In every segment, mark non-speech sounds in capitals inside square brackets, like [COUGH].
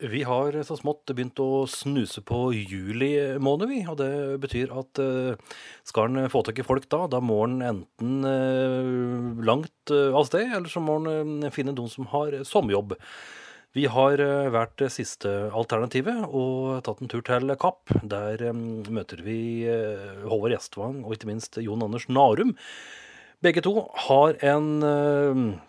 Vi har så smått begynt å snuse på juli måned, vi. Og det betyr at uh, skal en få tak i folk da, da må en enten uh, langt uh, av sted, eller så må en finne noen som har sommerjobb. Vi har vært siste alternativet og tatt en tur til Kapp. Der møter vi Håvard Gjestvang og ikke minst Jon Anders Narum. Begge to har en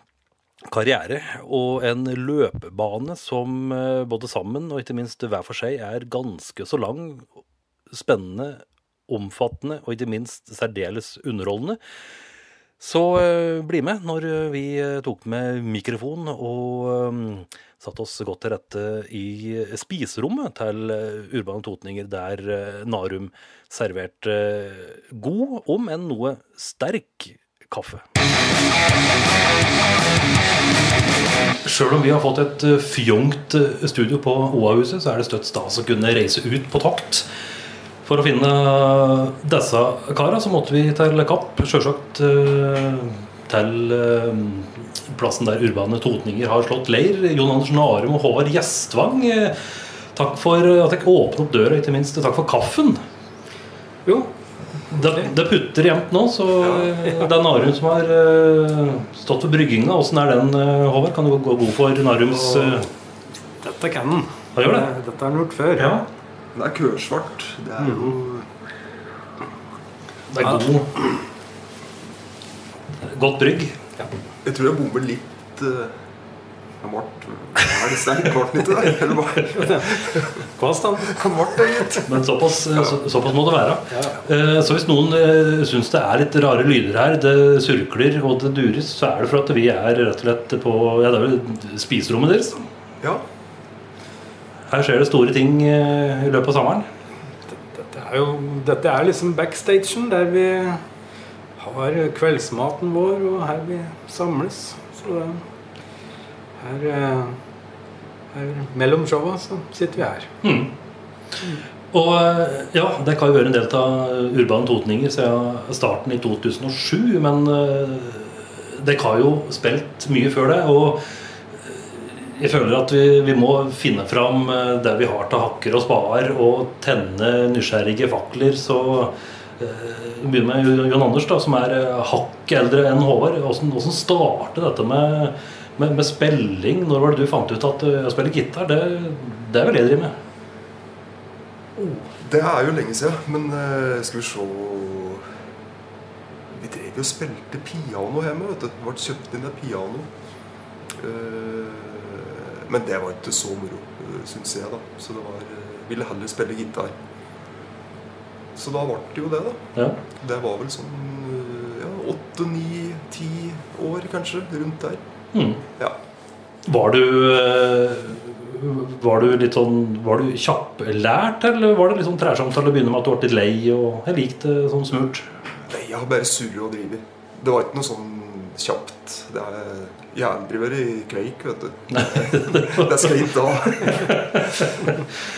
karriere og en løpebane som eh, både sammen og ikke minst hver for seg er ganske så lang, spennende, omfattende og ikke minst særdeles underholdende. Så eh, bli med når vi eh, tok med mikrofon og satte oss godt til rette i spiserommet til Urbane Totninger, der Narum serverte god, om enn noe sterk kaffe. Sjøl om vi har fått et eh, fjongt eh, studio på OA-huset, så er det støtt stas å kunne reise ut på tokt. For å finne disse kara så måtte vi til Kapp. Sjølsagt eh, til plassen der urbane totninger har slått leir. Jon Andersen Arum og Håvard Gjestvang. Takk for at jeg åpnet opp døra, ikke minst takk for kaffen. Jo, det, det, putter jevnt nå, så ja. [LAUGHS] det er Narum som har uh, stått for brygginga. Åssen er den, uh, Håvard? Kan du gå god for Narums uh... Dette kan den. Det? Dette har den gjort før. Ja. Det er kørsvart. Det er jo Det er god Godt brygg. Ja. Jeg tror jeg bommer litt ble, er det sterk, han ikke det? Eller. Han ble det, gitt. Men såpass, så, såpass, må det være. Eh, så hvis noen eh, syns det er litt rare lyder her, det surkler og det dures, så er det for at vi er rett og slett på ja, det er vel spiserommet deres. Ja. Her skjer det store ting eh, i løpet av sommeren. Dette er jo dette er liksom backstagen, der vi har kveldsmaten vår, og her vi samles. Så det her, eh, her mellom showa så sitter vi her. Mm. Og eh, ja, det kan jo være en del av Urbane Totninger siden starten i 2007. Men dere det har jo spilt mye før det. Og jeg føler at vi, vi må finne fram det vi har til hakker og spader, og tenne nysgjerrige fakler. Så vi begynner med Jon Anders, da, som er hakk eldre enn Håvard. Hvordan startet dette med med, med, spilling, når var det du fant ut at uh, å spille gitar, det, det er vel det jeg driver med? Oh, det er jo lenge siden. Men uh, skal vi se Vi drev jo og spilte piano hjemme. vet du. Ble kjøpt inn et piano. Uh, men det var ikke så moro, syns jeg. da. Så det var ville heller spille gitar. Så da ble det jo det, da. Ja. Det var vel sånn åtte, ni, ti år kanskje, rundt der. Mm. Ja. Var du eh, var du litt sånn Var du kjapplært, eller var det litt sånn trærsamtale å begynne med at du ble litt lei? og Jeg likte det sånn smurt. Nei, jeg har bare surret og drevet. Det var ikke noe sånn kjapt. Det er, jeg i kveik, vet du. [LAUGHS] det er skritt da.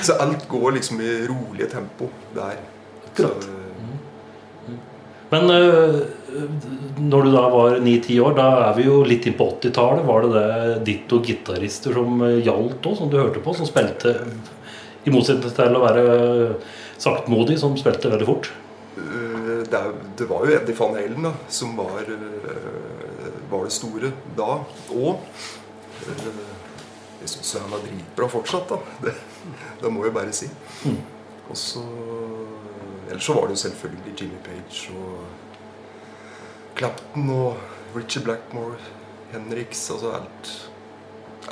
Så alt går liksom i rolige tempo der. Akkurat. Så, men øh, når du da var ni-ti år, da er vi jo litt inn på 80-tallet. Var det det ditto gitarister som eh, gjaldt òg, som du hørte på? Som spilte, i motsetning til å være saktmodig, som spilte veldig fort? Det, det, det var jo Eddie van Halen da, som var, var det store da òg. Jeg syns han er dritbra fortsatt, da. Det, det må jeg bare si. Mm. Og så Ellers så var det jo selvfølgelig Jimmy Page og Clapton og Richard Blackmore, Henriks Altså alt.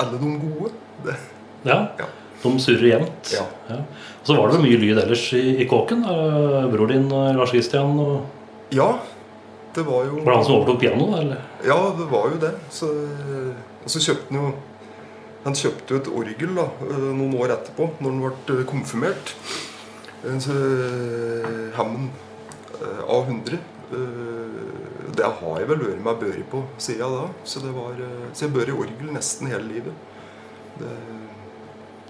Alle de gode. Det. Ja. ja. De surrer jevnt. Ja. ja. Så var det vel mye lyd ellers i, i kåken. Bror din Lars Christian og Ja. Det var jo Var det han som overtok pianoet? eller? Ja, det var jo det. Så, og så kjøpte han jo Han kjøpte jo et orgel da, noen år etterpå, når han ble konfirmert. En Hammond A100. Det har jeg vel vært meg børi på sier jeg da. Så, det var, så jeg bør i orgel nesten hele livet. Det,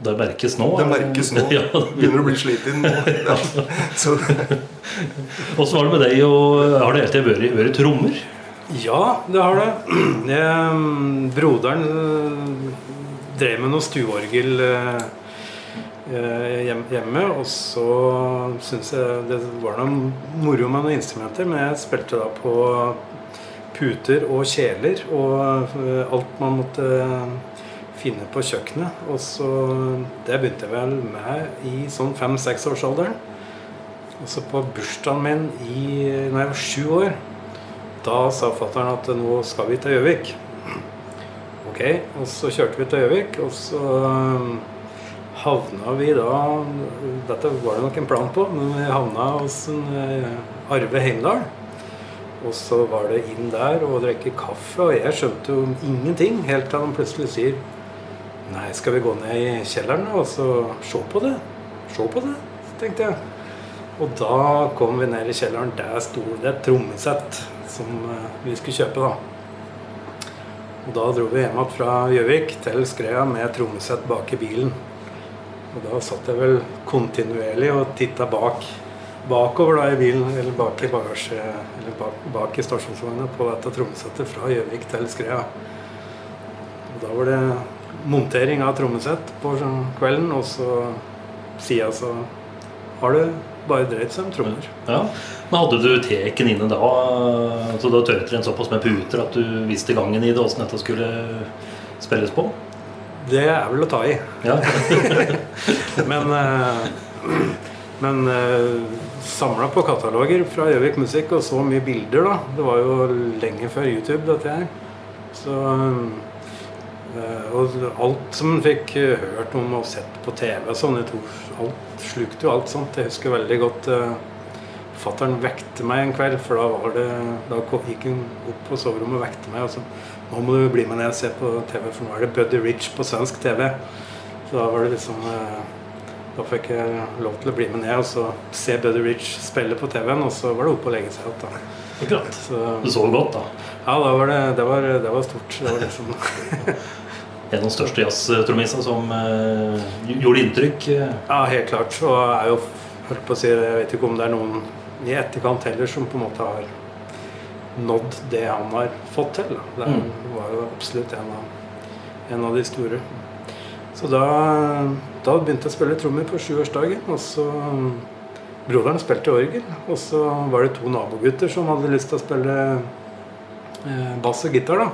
det merkes nå? Det merkes nå. [LAUGHS] ja. Begynner å bli sliten nå. [LAUGHS] Ja. Åssen var det med deg? Og har det hele tiden vært trommer? Ja, det har det. [CLEARS THROAT] Jeg, broderen drev med noe stueorgel eh, eh, hjemme. Og så syns jeg det var noe moro med noen instrumenter, men jeg spilte da på puter og kjeler og eh, alt man måtte finne på kjøkkenet. Og så Det begynte jeg vel med i sånn fem-seksårsalderen. Og så på bursdagen min i, når jeg var sju år, da sa fatter'n at nå skal vi til Gjøvik. Ok, og så kjørte vi til Gjøvik, og så havna vi da Dette var det nok en plan på, men vi havna hos en eh, Arve Heimdal. Og så var det inn der og drikke kaffe, og jeg skjønte jo ingenting helt til han plutselig sier Nei, skal vi gå ned i kjelleren og så se på det? Se på det, tenkte jeg. Og da kom vi ned i kjelleren. Der sto det et trommesett som eh, vi skulle kjøpe, da. Og da dro vi hjem igjen fra Gjøvik til Skrea med trommesett bak i bilen. Og da satt jeg vel kontinuerlig og titta bak bakover da i bilen, eller bak i bagasje, eller bak, bak i stasjonsvogna på dette trommesettet fra Gjøvik til Skrea. Og da var det montering av trommesett på sånn kvelden, og så sida så har du bare dreid seg om trommer. Ja. Men hadde du teken inne da, så da tørte en såpass med puter at du visste gangen i det, åssen dette skulle spilles på? Det er vel å ta i. Ja. [LAUGHS] Men, eh, men eh, samla på kataloger fra Gjøvik Musikk og så mye bilder, da. Det var jo lenge før YouTube, dette her. Så eh, Og alt som en fikk hørt om og sett på TV og sånn, jeg tror alt slukte jo alt sånt. Jeg husker veldig godt Fattern vekte meg en kveld, for da var det Da gikk hun opp på soverommet og vekte meg. Og så Nå må du bli med ned og se på TV, for nå er det Buddy Rich på svensk TV. Så da var det liksom eh, Da fikk jeg lov til å bli med ned og så se Buddy Rich spille på TV-en, og så var det opp og legge seg igjen. Akkurat. Så, Du så godt, da. ja, da var det, det, var, det var stort. Det var liksom [LAUGHS] En av de største jazztrommisene som eh, gjorde inntrykk. eh. Ja, helt klart. Og jeg er jo holdt på å si Jeg vet ikke om det er noen i etterkant heller som på en måte har nådd det han har fått til. da. Det Mm. var jo absolutt en av, en av de store. Så da, da begynte jeg å spille trommer på sjuårsdagen. Og så Broderen spilte orgel, og så var det to nabogutter som hadde lyst til å spille eh, bass og gitar. Da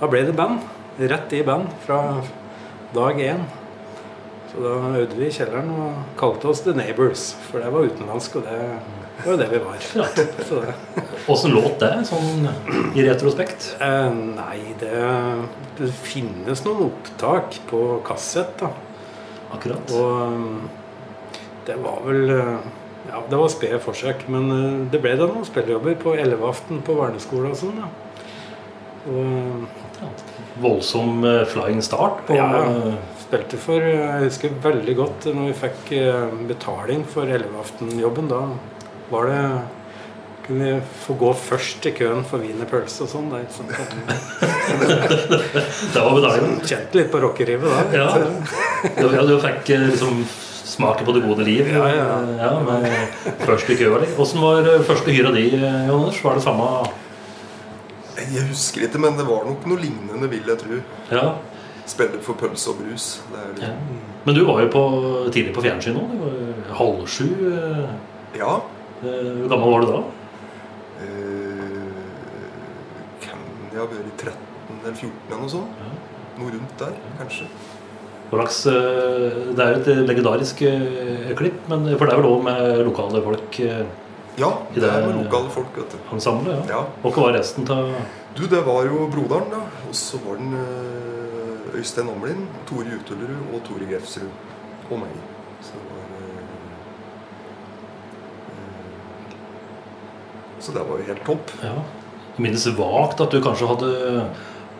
Da ble det band. Rett i band fra dag én. Så da øvde vi i kjelleren og kalte oss The Neighbors, for det var utenlandsk, og det var jo det vi var. Ja. Så det, Åssen låt det, sånn i retrospekt? eh, nei, det, det finnes noen opptak på kassett, da. Akkurat. Og um, det var vel uh, Ja, det var spede forsøk, men uh, det ble da noen spillejobber på Elleveaften på barneskole og sånn, da. Og Voldsom eh, flying start på Ja, eh, spilte for Jeg husker veldig godt når vi fikk betaling for Elleveaften-jobben. Da var det kunne vi få gå først i køen for wienerpølse og sånn. Det at [LAUGHS] Det var medaljen. kjent Kjente litt på rockerivet da. Ja. Du, ja, du fikk eh, liksom smake på det gode liv. Ja, ja. eh, ja med først i køa di. Åssen var eh, første hyra di, eh, Jon Anders? Var det samme Jeg husker ikke, men det var nok noe lignende, vil jeg tro. Ja. Spiller for pølse og brus. Det er ja. Men du var jo på, tidlig på fjernsyn nå. Halv sju. eh, Ja. Hvor gammel var du da? Kan jeg ha vært 13 eller 14 eller noe sånt? Ja. Noe rundt der, kanskje. Slags, eh, det er jo et legendarisk eh, klipp, men for det er vel òg med lokale folk eh, Ja, det er med lokale folk, vet du. ensemble? Ja. Ja. Og hva var resten av Du, det var jo broderen, da. Og så var den Øystein Omlin, Tore Jutullerud og Tore Grefsrud. Og meg. Så det var eh, eh, Så det var jo helt topp. Ja. Jeg minnes vagt at du kanskje hadde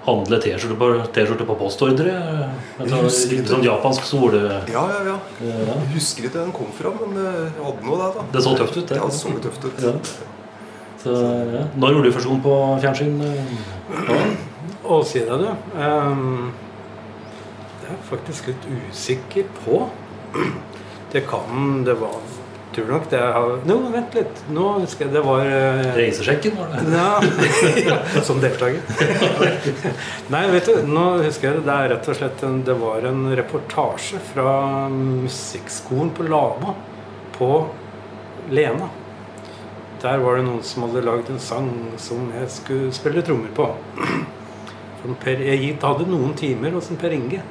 handlet T-skjorte på, på postordre. Jeg Altså, ikke. sånn japansk sole... Ja, ja, ja. Ja. Jeg husker ikke den kom fra, men eh, jeg hadde noe der. da. Det så tøft ut, det. Ja, det så tøft ut. Ja. Så, ja. Når gjorde du fusjon på fjernsyn? Ja. [CLEARS THROAT] Å, si det, du. Ehm, det er jeg faktisk litt usikker på. [CLEARS THROAT] Det kan Det var tror nok det har Nå, vent litt. Nå husker jeg det var eh, Reisesjekken, var det? [LAUGHS] ja, [LAUGHS] Som deltaker. [LAUGHS] Nei, vet du, nå husker jeg det. Det er rett og slett en, Det var en reportasje fra musikkskolen på Lama på Lena. Der var det noen som hadde lagd en sang som jeg skulle spille trommer på. [CLEARS THROAT] Per, jeg hadde noen timer hos en Per Inge.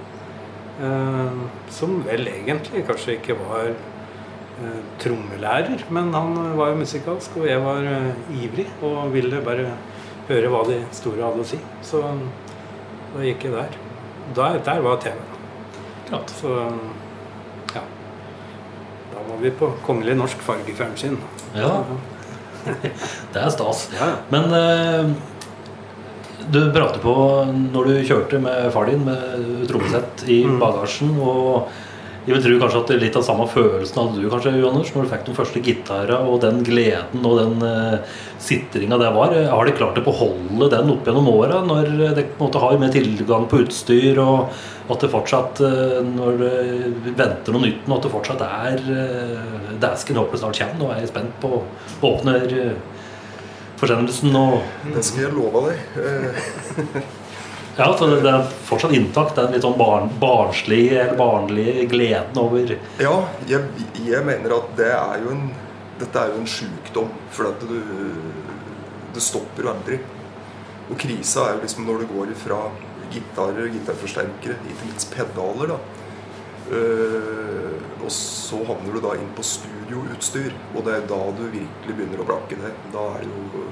Eh, som vel egentlig kanskje ikke var trommelærer, men han var jo musikalsk, og jeg var eh, ivrig og ville bare høre hva de store hadde å si. Så da gikk jeg der. Der, der var TV. Klart. Så ja. Da var vi på Kongelig norsk fargefjernsyn. Ja, [LAUGHS] det er stas. Ja, ja. Men eh, du prater på når du kjørte med far din med trommesett i Mm. bagasjen. Og jeg vil tro kanskje at er litt av samme følelsen hadde du kanskje, Johannes, når du fikk de første gitara, og den gleden og den uh, sitringa det var. Har de klart å beholde den opp gjennom åra, når en måte har mer tilgang på utstyr, og at det fortsatt, uh, når du venter noe nytt at det fortsatt er uh, Dæsken håper det snart kommer. Er jeg spent på åpner uh, forsendelsen og Det skal jeg love deg. [LAUGHS] Ja, så det, er fortsatt intakt, den litt sånn barn, barnslig, eller barnlige gleden over Ja, jeg, jeg mener at det er jo en Dette er jo en sjukdom. For at du Det stopper jo aldri. Og krisa er jo liksom når det går ifra gitarer, gitarforsterkere, ikke minst pedaler, da. Uh, og så havner du da inn på studioutstyr, og det er da du virkelig begynner å blakke det. Da er det jo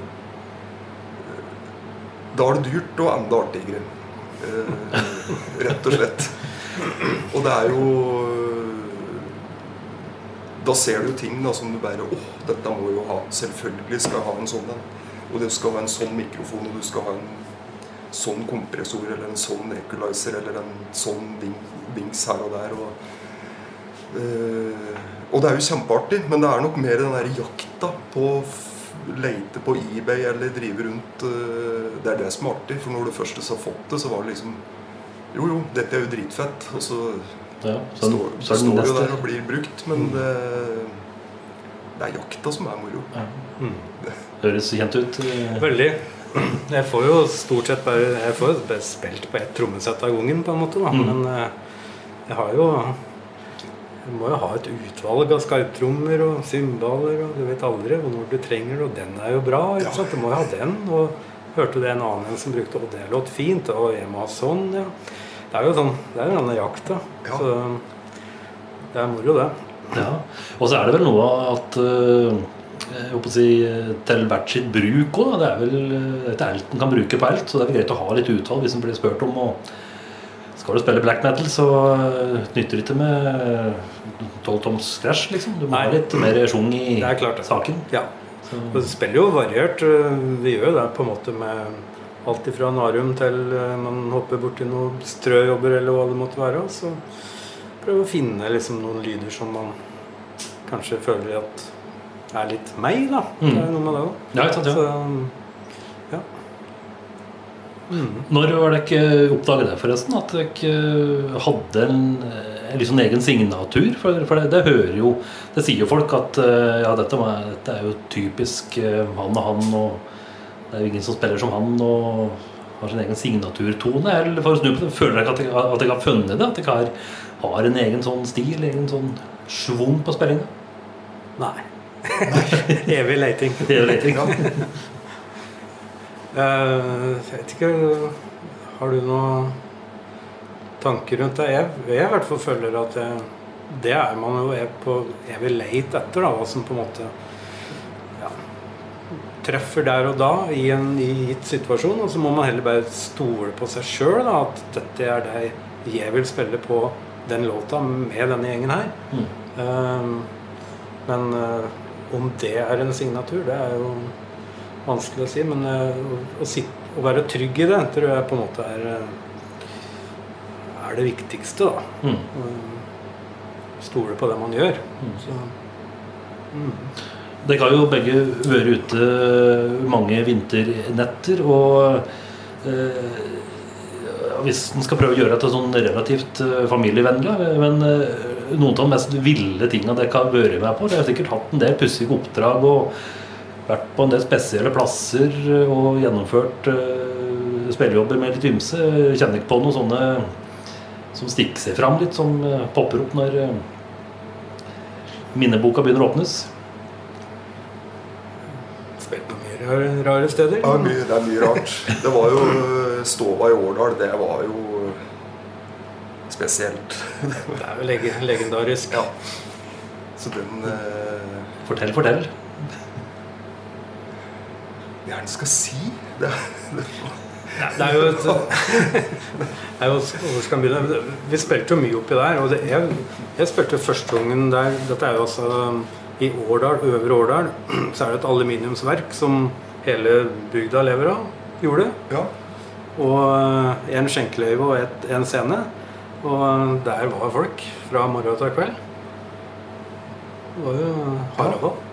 Da er det dyrt og enda artigere. Eh, rett og slett. Og det er jo Da ser du ting da som du bare Åh, dette må jo ha. Selvfølgelig skal jeg ha en sånn en. Og du skal ha en sånn mikrofon, og du skal ha en sånn kompressor eller en sånn equalizer eller en sånn ding, dings her og der. Og, eh, og det er jo kjempeartig, men det er nok mer den der jakta på leite på eBay eller drive rundt eh, Det er det som er artig. For når du først har fått det, så var det liksom Jo, jo, dette er jo dritfett. Og så ja, så, står, så står det jo der og blir brukt. Men det, det er jakta som er moro. ja, Mm. [LAUGHS] Høres kjent ut. Veldig. Jeg får jo stort sett bare Jeg får jo spilt på ett trommesett av gangen, på en måte. Da. Mm. Men eh, jeg har jo Jeg må jo ha et utvalg av skarptrommer og cymbaler, og du vet aldri når du trenger det, og den er jo bra. ikke Ja. sant? Du må jo ha den. Og hørte det en annen som brukte Og det låt fint, og Emma sånn, ja. Det er jo sånn Det er jo denne jakta. Ja. Så det er moro, det. Ja. Og så er det vel noe at eh, jeg håper å si, til hvert sitt bruk òg. Det er vel eh, et alt en kan bruke på alt, så det er vel greit å ha litt utvalg hvis en blir spurt om og skal du spille black metal, så eh, nytter det ikke med tolvtoms stæsj. liksom. Du må ha litt mer sjung i Det er klart det. saken. Ja. Det spiller jo variert. øh, Vi gjør jo det på en måte med alt ifra Narum til øh, man hopper borti noen strøjobber eller hva det måtte være. Så prøve å finne liksom noen lyder som man kanskje føler at er litt meg, da. Mm. Det er noe med det òg. ja, ja. Mm. Når var dere oppdaget det, forresten? At dere hadde en, en liksom egen signatur? For, for det, det hører jo Det sier jo folk at eh, ja, dette, var, dette er jo typisk eh, han og han, og det er jo ingen som spiller som han og har sin egen signaturtone. Eller for å snu på det, føler dere at dere, at har funnet det? At dere har, har en egen sånn stil, egen sånn schwung på spillinga? Nei. [LAUGHS] Evig leiting. Evig er jo litt, ikke? Eh, jeg vet ikke Har du noen tanker rundt det? Jeg, jeg i hvert fall føler at jeg, det er man jo er på evig leit etter. da, Hva som på en måte ja, treffer der og da i en gitt situasjon. Og så må man heller bare stole på seg sjøl. At dette er det jeg vil spille på den låta med denne gjengen her. Mm. Um, men eh, om det er en signatur, det er jo vanskelig å si. Men eh, å, å, sitte, å være trygg i det tror jeg på en måte er, eh, er det viktigste. da. Mm. Stole på det man gjør. Mm. Så, mm. Dere har jo begge vært ute mange vinternetter, og eh, hvis en skal prøve å gjøre det sånn relativt eh, familievennlig, men eh, noen av de mest ville tinga dere har vært med på. Dere har sikkert hatt en del pussige oppdrag og vært på en del spesielle plasser og gjennomført uh, spillejobber med litt ymse. Kjenner ikke på noen sånne som stikker seg fram litt, som uh, popper opp når uh, minneboka begynner å åpnes? Spilt på mye rare, rare steder. Ja, mye, det er mye rart. Det var jo Stova i Årdal. Det var jo spesielt. Det er jo leg legendarisk. Ja. Så den uh... Fortell, fortell. Hva er det en skal si? Det, det, Det er jo et det er jo, begynne? Vi spilte jo mye oppi der. Og det, jeg, jeg spilte første gangen der Dette er jo altså i Årdal, Øvre Årdal, [CLEARS THROAT] så er det et aluminiumsverk som hele bygda lever av. Gjorde ja. Og en skjenkeløyve og et, en scene. Og der var folk fra morgen til kveld. Det var jo Harald.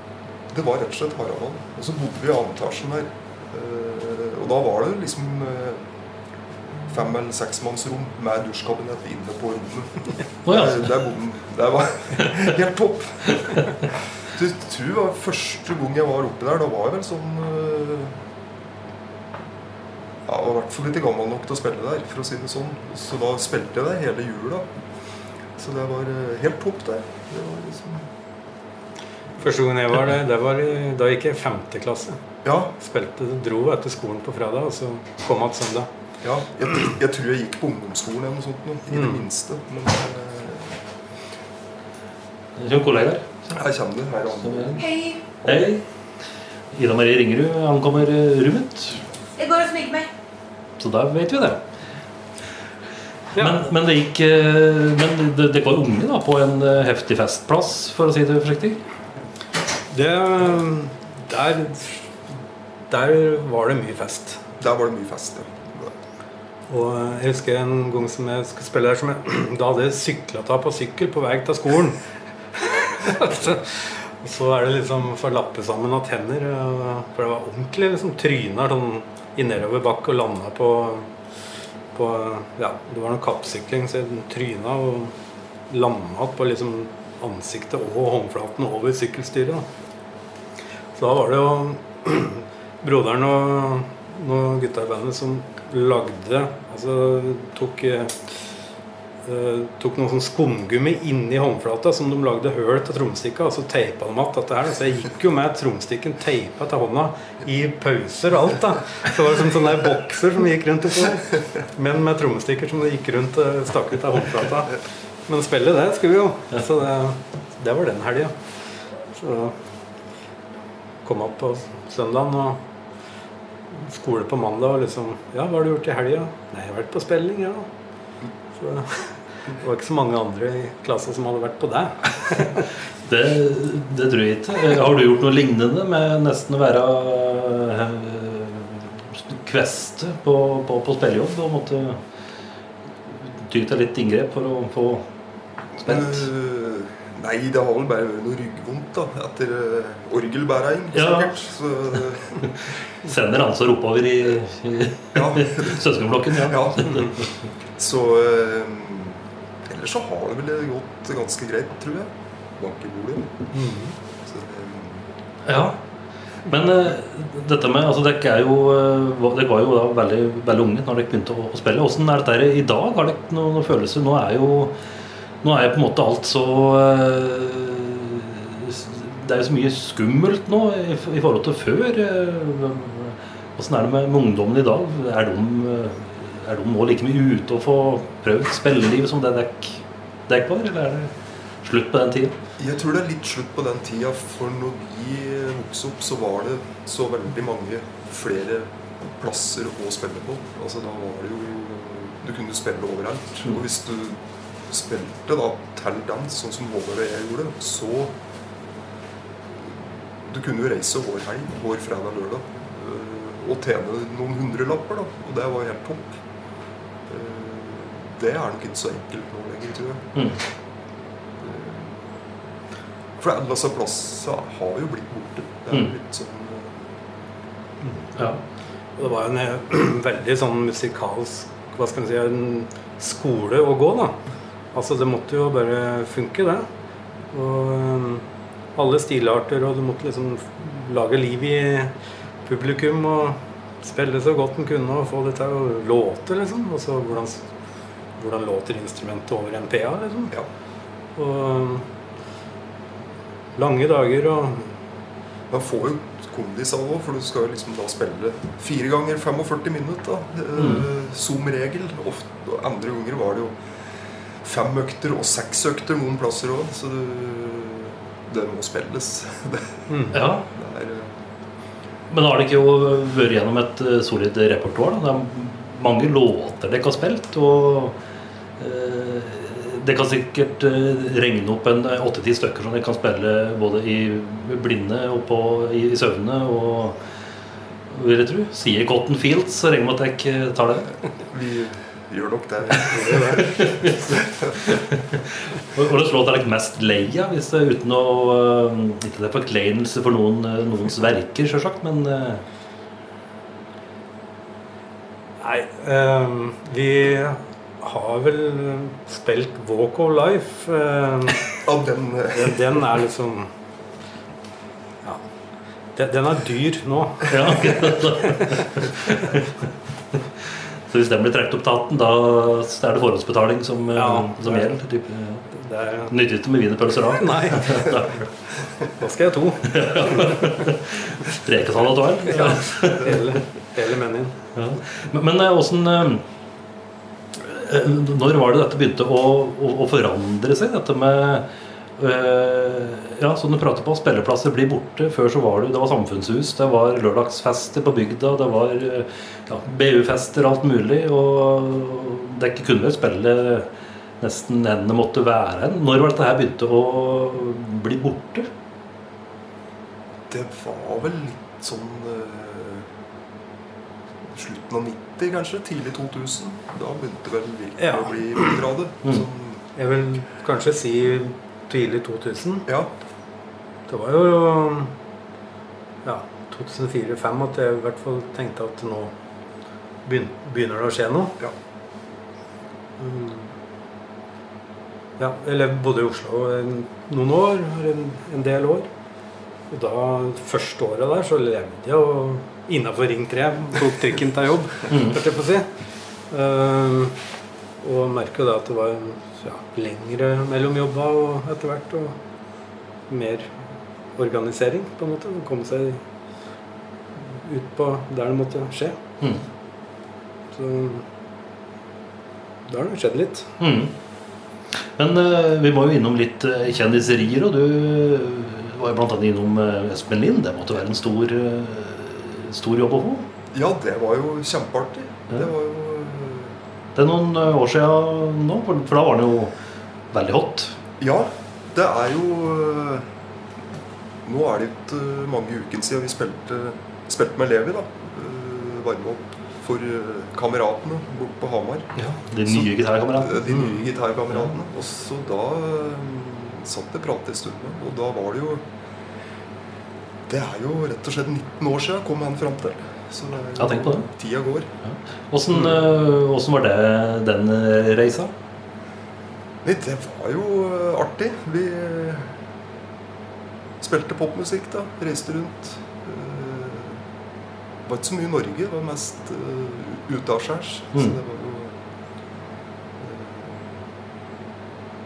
Det var rett og slett Harald. Og så bodde vi i andre etasjen der. Eh, og da var det liksom eh, fem- eller seksmannsrom med dusjkabinett inne på rommet. [LAUGHS] Oh, ja. Der, der bodde. Det var [LAUGHS] helt topp. Du tror det var første gang jeg var oppe der. Da var jeg vel sånn eh, Ja, jeg var i hvert fall litt gammel nok til å spille der, for å si det sånn. Så da spilte jeg der hele jula. Så det var eh, helt topp der. Det var liksom Første gangen jeg var der, det var, da gikk jeg i femte klasse. Ja, Spilte, dro etter skolen på fredag, og så kom igjen søndag. Ja, jeg, jeg tror jeg gikk på ungdomsskolen eller noe sånt Noe, i det Mm. minste. Men eh, Som kollegaer. her kommer du. Her er han. Hei. Hei. Ida Marie Ringerud ankommer eh, rommet. Jeg går og smyger meg. Så da vet vi det. Ja. Men, men det gikk eh, Men det, det var unge da på en eh, heftig festplass, for å si det forsiktig. Det, der, der var det mye fest. Der var det mye fest, ja. Og jeg husker en gang som jeg skulle spille der som jeg, [CLEARS THROAT] Da hadde jeg sykla av på sykkel på vei til skolen. og [LAUGHS] så er det liksom for å lappe sammen av tenner. For det var ordentlig liksom tryna sånn i nedoverbakke og landa på, på Ja, det var noe kappsykling, så jeg tryna og landa på liksom ansiktet og håndflaten over sykkelstyret. Så da var det jo [CLEARS THROAT] broderen og noen gutta i bandet som lagde Altså tok eh, eh, Tok noe sånn skumgummi inni håndflata som de lagde høl til tromstikka, og så teipa de igjen dette her. Så jeg gikk jo med tromstikken teipa til hånda i pauser og alt. da Så var det som sånne bokser som gikk rundt oppå der. Men med trommestikker som gikk rundt eh, stakk ut av håndflata. Men spille, det skulle vi jo. Så det, det var den helga. Så kom opp på søndagen og skole på mandag og liksom Ja, hva har du gjort i helga? Nei, jeg har vært på spilling, ja. Så det var ikke så mange andre i klassen som hadde vært på det. [LAUGHS] Det, det tror jeg ikke. Eh, Har du gjort noe lignende med nesten å være kvest kveste på, på, på spillejobb og måtte ty til litt inngrep for å få spilt? Eh, nei, det har vel bare vært noe ryggvondt da, etter uh, orgelbæring, Ja. Så, eh, [LAUGHS] Sender ansvar oppover i, i ja. [LAUGHS] søskenblokken, ja. ja. Så eh, Ellers så har det vel gått ganske greit, tror jeg. Bank i bordet. Så, eh, Ja. Men eh, dette med altså Dere er jo eh, Dere var jo da veldig, veldig unge når dere begynte å, å spille. Hvordan er dette i dag? Har dere noen, noen følelser? Nå er jo Nå er jo på en måte alt så eh, Det er jo så mye skummelt nå i, forhold til før. Åssen Hvordan er det med, med ungdommen i dag? Er de, eh, er de nå like mye ute og få prøvd spillelivet som det dekk dere var, eller er det slutt på den tida? Jeg tror det er litt slutt på den tida, for når vi vokste opp, så var det så veldig mange flere plasser å spille på. Altså Da var det jo Du kunne spille overalt. Og hvis du spilte da til dans, sånn som HVV gjorde, så Du kunne jo reise hver helg, hver fredag lørdag, øh, og tjene noen hundrelapper, da. Og det var helt topp. Øh, Det er nok ikke så enkelt nå lenger, tror jeg. Mm. For alle disse plassene har jo blitt borte. Det er Mm. jo litt sånn eh, Ja. Og det var en eh, [CLEARS THROAT] veldig sånn musikalsk Hva skal man si En skole å gå, da. Altså, det måtte jo bare funke, det. Og um, alle stilarter, og du måtte liksom lage liv i publikum og spille så godt en kunne og få det til å låte, liksom. Og så hvordan, hvordan låter instrumentet over en PA, liksom. Ja. Og um, lange dager og Man får jo kondis av òg, for du skal jo liksom da spille fire ganger 45 minutter. Mm. eh, Som regel. Ofte, andre ganger var det jo fem økter og seks økter noen plasser òg. Så du, det må spilles. [LAUGHS] Mm, Ja. det er eh, Men har det ikke jo vært gjennom et eh, solid repertoar? Det er mange låter dere har spilt, og eh, det kan sikkert eh, regne opp en åtte-ti stykker som dere kan spille både i blinde og på, i, i søvne. Og vil jeg tro, sier Cotton Fields, så regner jeg med at dere tar det. [LAUGHS] Gjør nok det. Hvilken låt er dere mest lei av, hvis det er uten å eh, Ikke det er forkleinelse for noen, eh, noens verker, sjølsagt, men eh, Nei, um, vi har vel spilt Walk of Life. [LAUGHS] Um, den den, den er liksom Ja. Den, den er dyr nå. Ja. [LAUGHS] Så hvis den blir trukket opp til 18, da er det forhåndsbetaling som, eh, Ja. som gjelder? Typ, Det er, ja. Nyttig med wienerpølser da? [LAUGHS] nei, [LAUGHS] da skal jeg ha to. Reketall og toal? Ja, hele, hele menyen. Ja. Men, men åssen eh, eh, Når var det dette begynte å, å, å forandre seg? Dette med Ja, som du prater på, spilleplasser blir borte. Før så var det, det var samfunnshus, det var lørdagsfester på bygda, det var eh, ja, BU-fester, alt mulig. Og dere kunne vel spille nesten enn det måtte være hen. Når var dette her begynte å bli borte? Det var vel litt sånn eh, Slutten av 90, kanskje? Tidlig 2000. Da begynte vel virkelig Ja. å bli mindre av det. Mm. Sånn, Jeg vil kanskje si tidlig 2000. ja. Det var jo ja, 2004-2005 at jeg i hvert fall tenkte at nå begynner det å skje noe. Ja. Mm. Ja, eller bodde i Oslo en, noen år, en, en del år. Og da, første året der, så levde jeg jo innafor Ring 3. Tok trikken til jobb, Mm. jeg på å si. Eh, og jo da at det var ja, lengre mellom jobba og etter hvert. Og mer organisering, på en måte. Komme seg ut på der det måtte skje. Mm. Så da har det skjedd litt. Mm. Men uh, vi må jo innom litt uh, kjendiserier, og du var jo annet innom uh, Espen Lind. Det måtte være en stor, eh, stor jobb å få. ja, det var jo kjempeartig. Ja. Det var jo eh, Det er noen eh, år siden nå, for da var den jo veldig hot. Ja, det er jo eh, Nå er det ikke mange ukene siden vi spilte, spilte med Levi. da Eh, Varme opp for eh, kameratene bort på Hamar. De nye gitarkameratene. De nye gitarkameratene. Og så da eh, satt jeg og pratet en stund med og da var det jo Det er jo rett og slett 19 år siden kom han fram til. Så det Ja, tenk på det. Tida går. Åssen ja. mm. var det den eh, reisa? Det var jo eh, artig. Vi eh, spilte popmusikk, da. Reiste rundt. Eh, Det var ikke så mye i Norge. Det var mest utaskjærs. Så Mm. det var jo eh,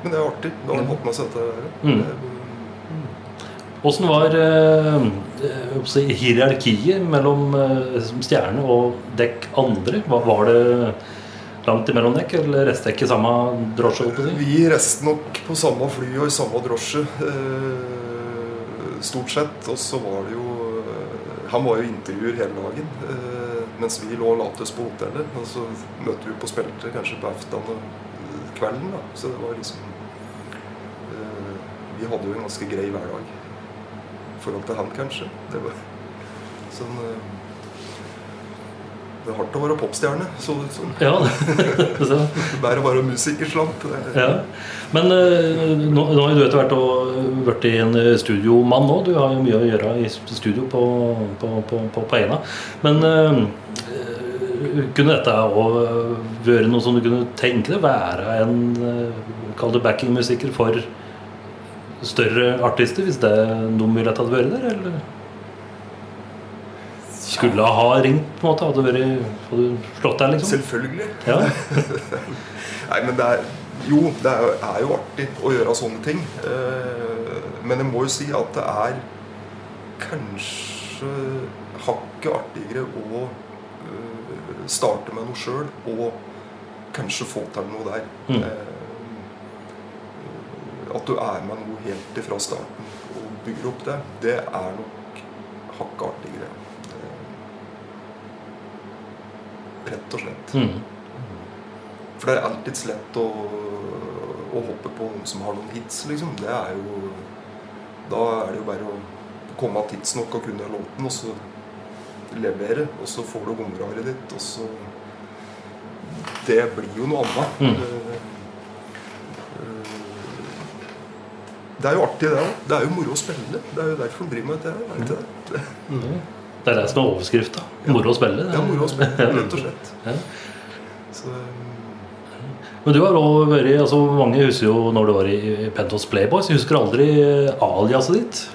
Men det er artig. Da har man fått med seg dette. Mm. Åssen var eh, eh, hierarkiet mellom eh, stjerne og dekk andre? Var, var det langt imellom dekk, eller restdekk i samme drosje? Vi restet nok på samme fly og i samme drosje. eh, Stort sett. Og så var det jo eh, Han var jo intervjuer hele dagen. eh, Mens vi lå og la på hotellet. Og så møtte vi på spelter kanskje på eftan og kvelden. da Så det var liksom Vi hadde jo en ganske grei hverdag forhold til han, kanskje. Det var sånn eh, Det er hardt å være popstjerne, så det ut som. Ja, Bare [LAUGHS] å være musikerslamp. er- ja. Men eh, nå, nå har du etter hvert blitt en eh, studiomann nå. Du har jo mye å gjøre i studio på, på, på, på, på Eina. Men Kunne dette òg vært noe som du kunne tenke deg være en Kall det backingmusiker for større artister, hvis det er noen mulighet til hadde vært der? Eller skulle ha ringt, på en måte? Hadde, vært, hadde du slått der, liksom? Selvfølgelig. Ja. [LAUGHS] Nei, men det er Jo, det er, er jo artig å gjøre sånne ting. Eh, Men jeg må jo si at det er kanskje hakket artigere å eh, starte med noe sjøl og kanskje få til noe der. Mm. Eh, At du er med noe helt ifra starten og bygger opp det, det er nok hakket artigere. Eh, Rett og slett. Mm. For det er alltids lett å, å hoppe på noen som har noen hits, liksom. Det er jo Da er det jo bare å komme av tidsnok og kunne låten, og så levere. Og så får du honoraret ditt, og så Det blir jo noe annet. Mm. Eh, eh, Det er jo artig, det òg. Det er jo moro å spille. Det er jo derfor man driver med dette. er det Mm. det? Det er det som er overskrifta. Moro å spille. Det er moro å spille, rett og slett. [LAUGHS] Ja. Så, Men du har også vært altså Mange husker jo når du var i Pentos Playboys. Jeg husker aldri aliaset ditt.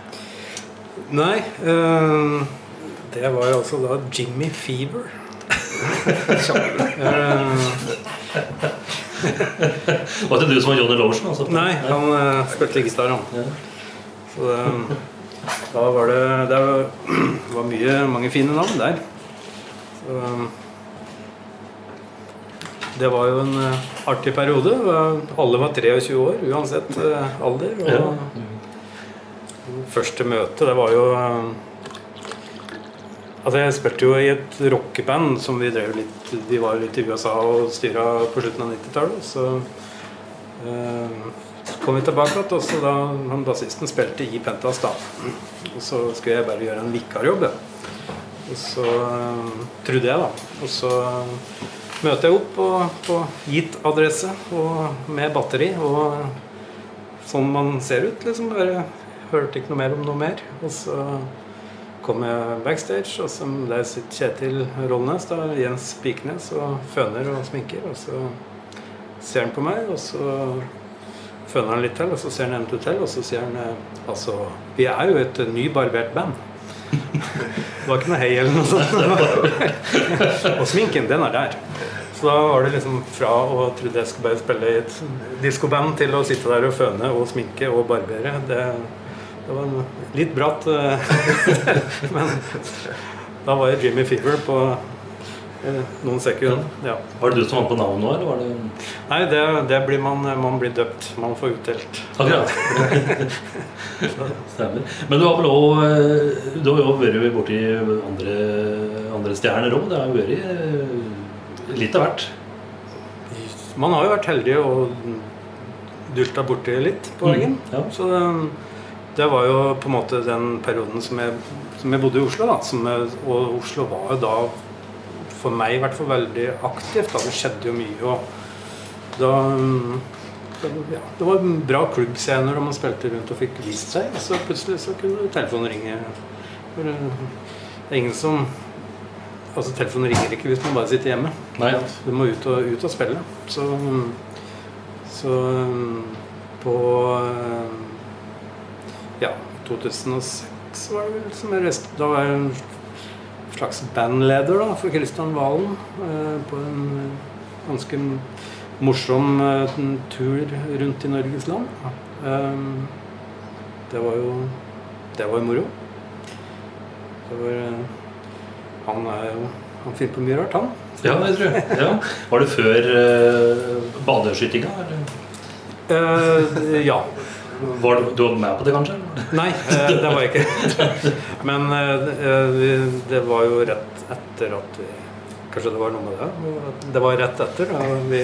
Nei, Øh, det var jo altså da Jimmy Fever. [LAUGHS] Eh, Var det du som var Johnny Lotion? Altså? nei, han uh, spilte gitar, han. Ja. Så det, da var det Det [CLEARS THROAT] var, mye, mange fine navn der. Så, det var jo en uh, artig periode. Alle var 23 år uansett uh, alder. Og Ja. første møte, det var jo eh, Altså Jeg spilte jo i et rockeband som vi drev litt Vi var litt i USA og styra på slutten av 90-tallet. Så eh, kom vi tilbake igjen, og så da han bassisten spilte i Pentas da. Og så skulle jeg bare gjøre en vikarjobb. jeg. Og så eh, trodde jeg, da. Og så møter jeg opp på, på gitt adresse og med batteri og sånn man ser ut, liksom. Bare hørte ikke noe mer om noe mer. Og så kom jeg backstage, og som der sitter Kjetil Rollnes, da, Jens Piknes, og føner og sminker. Og så ser han på meg, og så føner han litt til, og så ser han en til til, og så sier han eh, altså Vi er jo et nybarbert band. [LAUGHS] Det var ikke noe hei eller noe sånt. [LAUGHS] og sminken, den er der. Så da var det liksom fra å trodde jeg skulle bare spille i et diskoband, til å sitte der og føne og sminke og barbere. Det, det var litt bratt, eh, [LAUGHS] men da var jeg Jimmy Fever på eh, noen sekunder. Ja. Var det du som var på navn nå, eller var det Nei, det, det blir man, man blir døpt. Man får utdelt. Akkurat. [LAUGHS] Stemmer. Men du har vel òg Du har jo vært borti andre, andre stjerner òg. Det har jo vært eh, litt av hvert. Man har jo vært heldig og dulta borti litt på Mm, veien. ja. Så det, det var jo på en måte den perioden som jeg, som jeg bodde i Oslo. da som jeg, Og Oslo var jo da, for meg i hvert fall, veldig aktivt. da Det skjedde jo mye. og da ja, det var en bra klubbscener når man spilte rundt og fikk vist seg. Så plutselig så kunne telefonen ringe. Eh, det er ingen som Altså Telefonen ringer ikke hvis man bare sitter hjemme. Nei. Du må ut og, ut og spille. Så, så på Ja, 2006 var det vel som jeg reiste Da var jeg en slags bandleder da, for Kristian Valen eh, på en ganske morsom eh, tur rundt i Norges land. Eh, det var jo Det var jo moro. Det var eh, Han er jo Han finner på mye rart, han. Ja, det tror jeg. Ja. Var det før eh, badeskytinga? eller? Eh, ja. Var du, du var med på det, kanskje? Nei, eh, det var jeg ikke. Men eh, eh, det var jo rett etter at vi Kanskje det var noe med det? Det var rett etter. Da vi,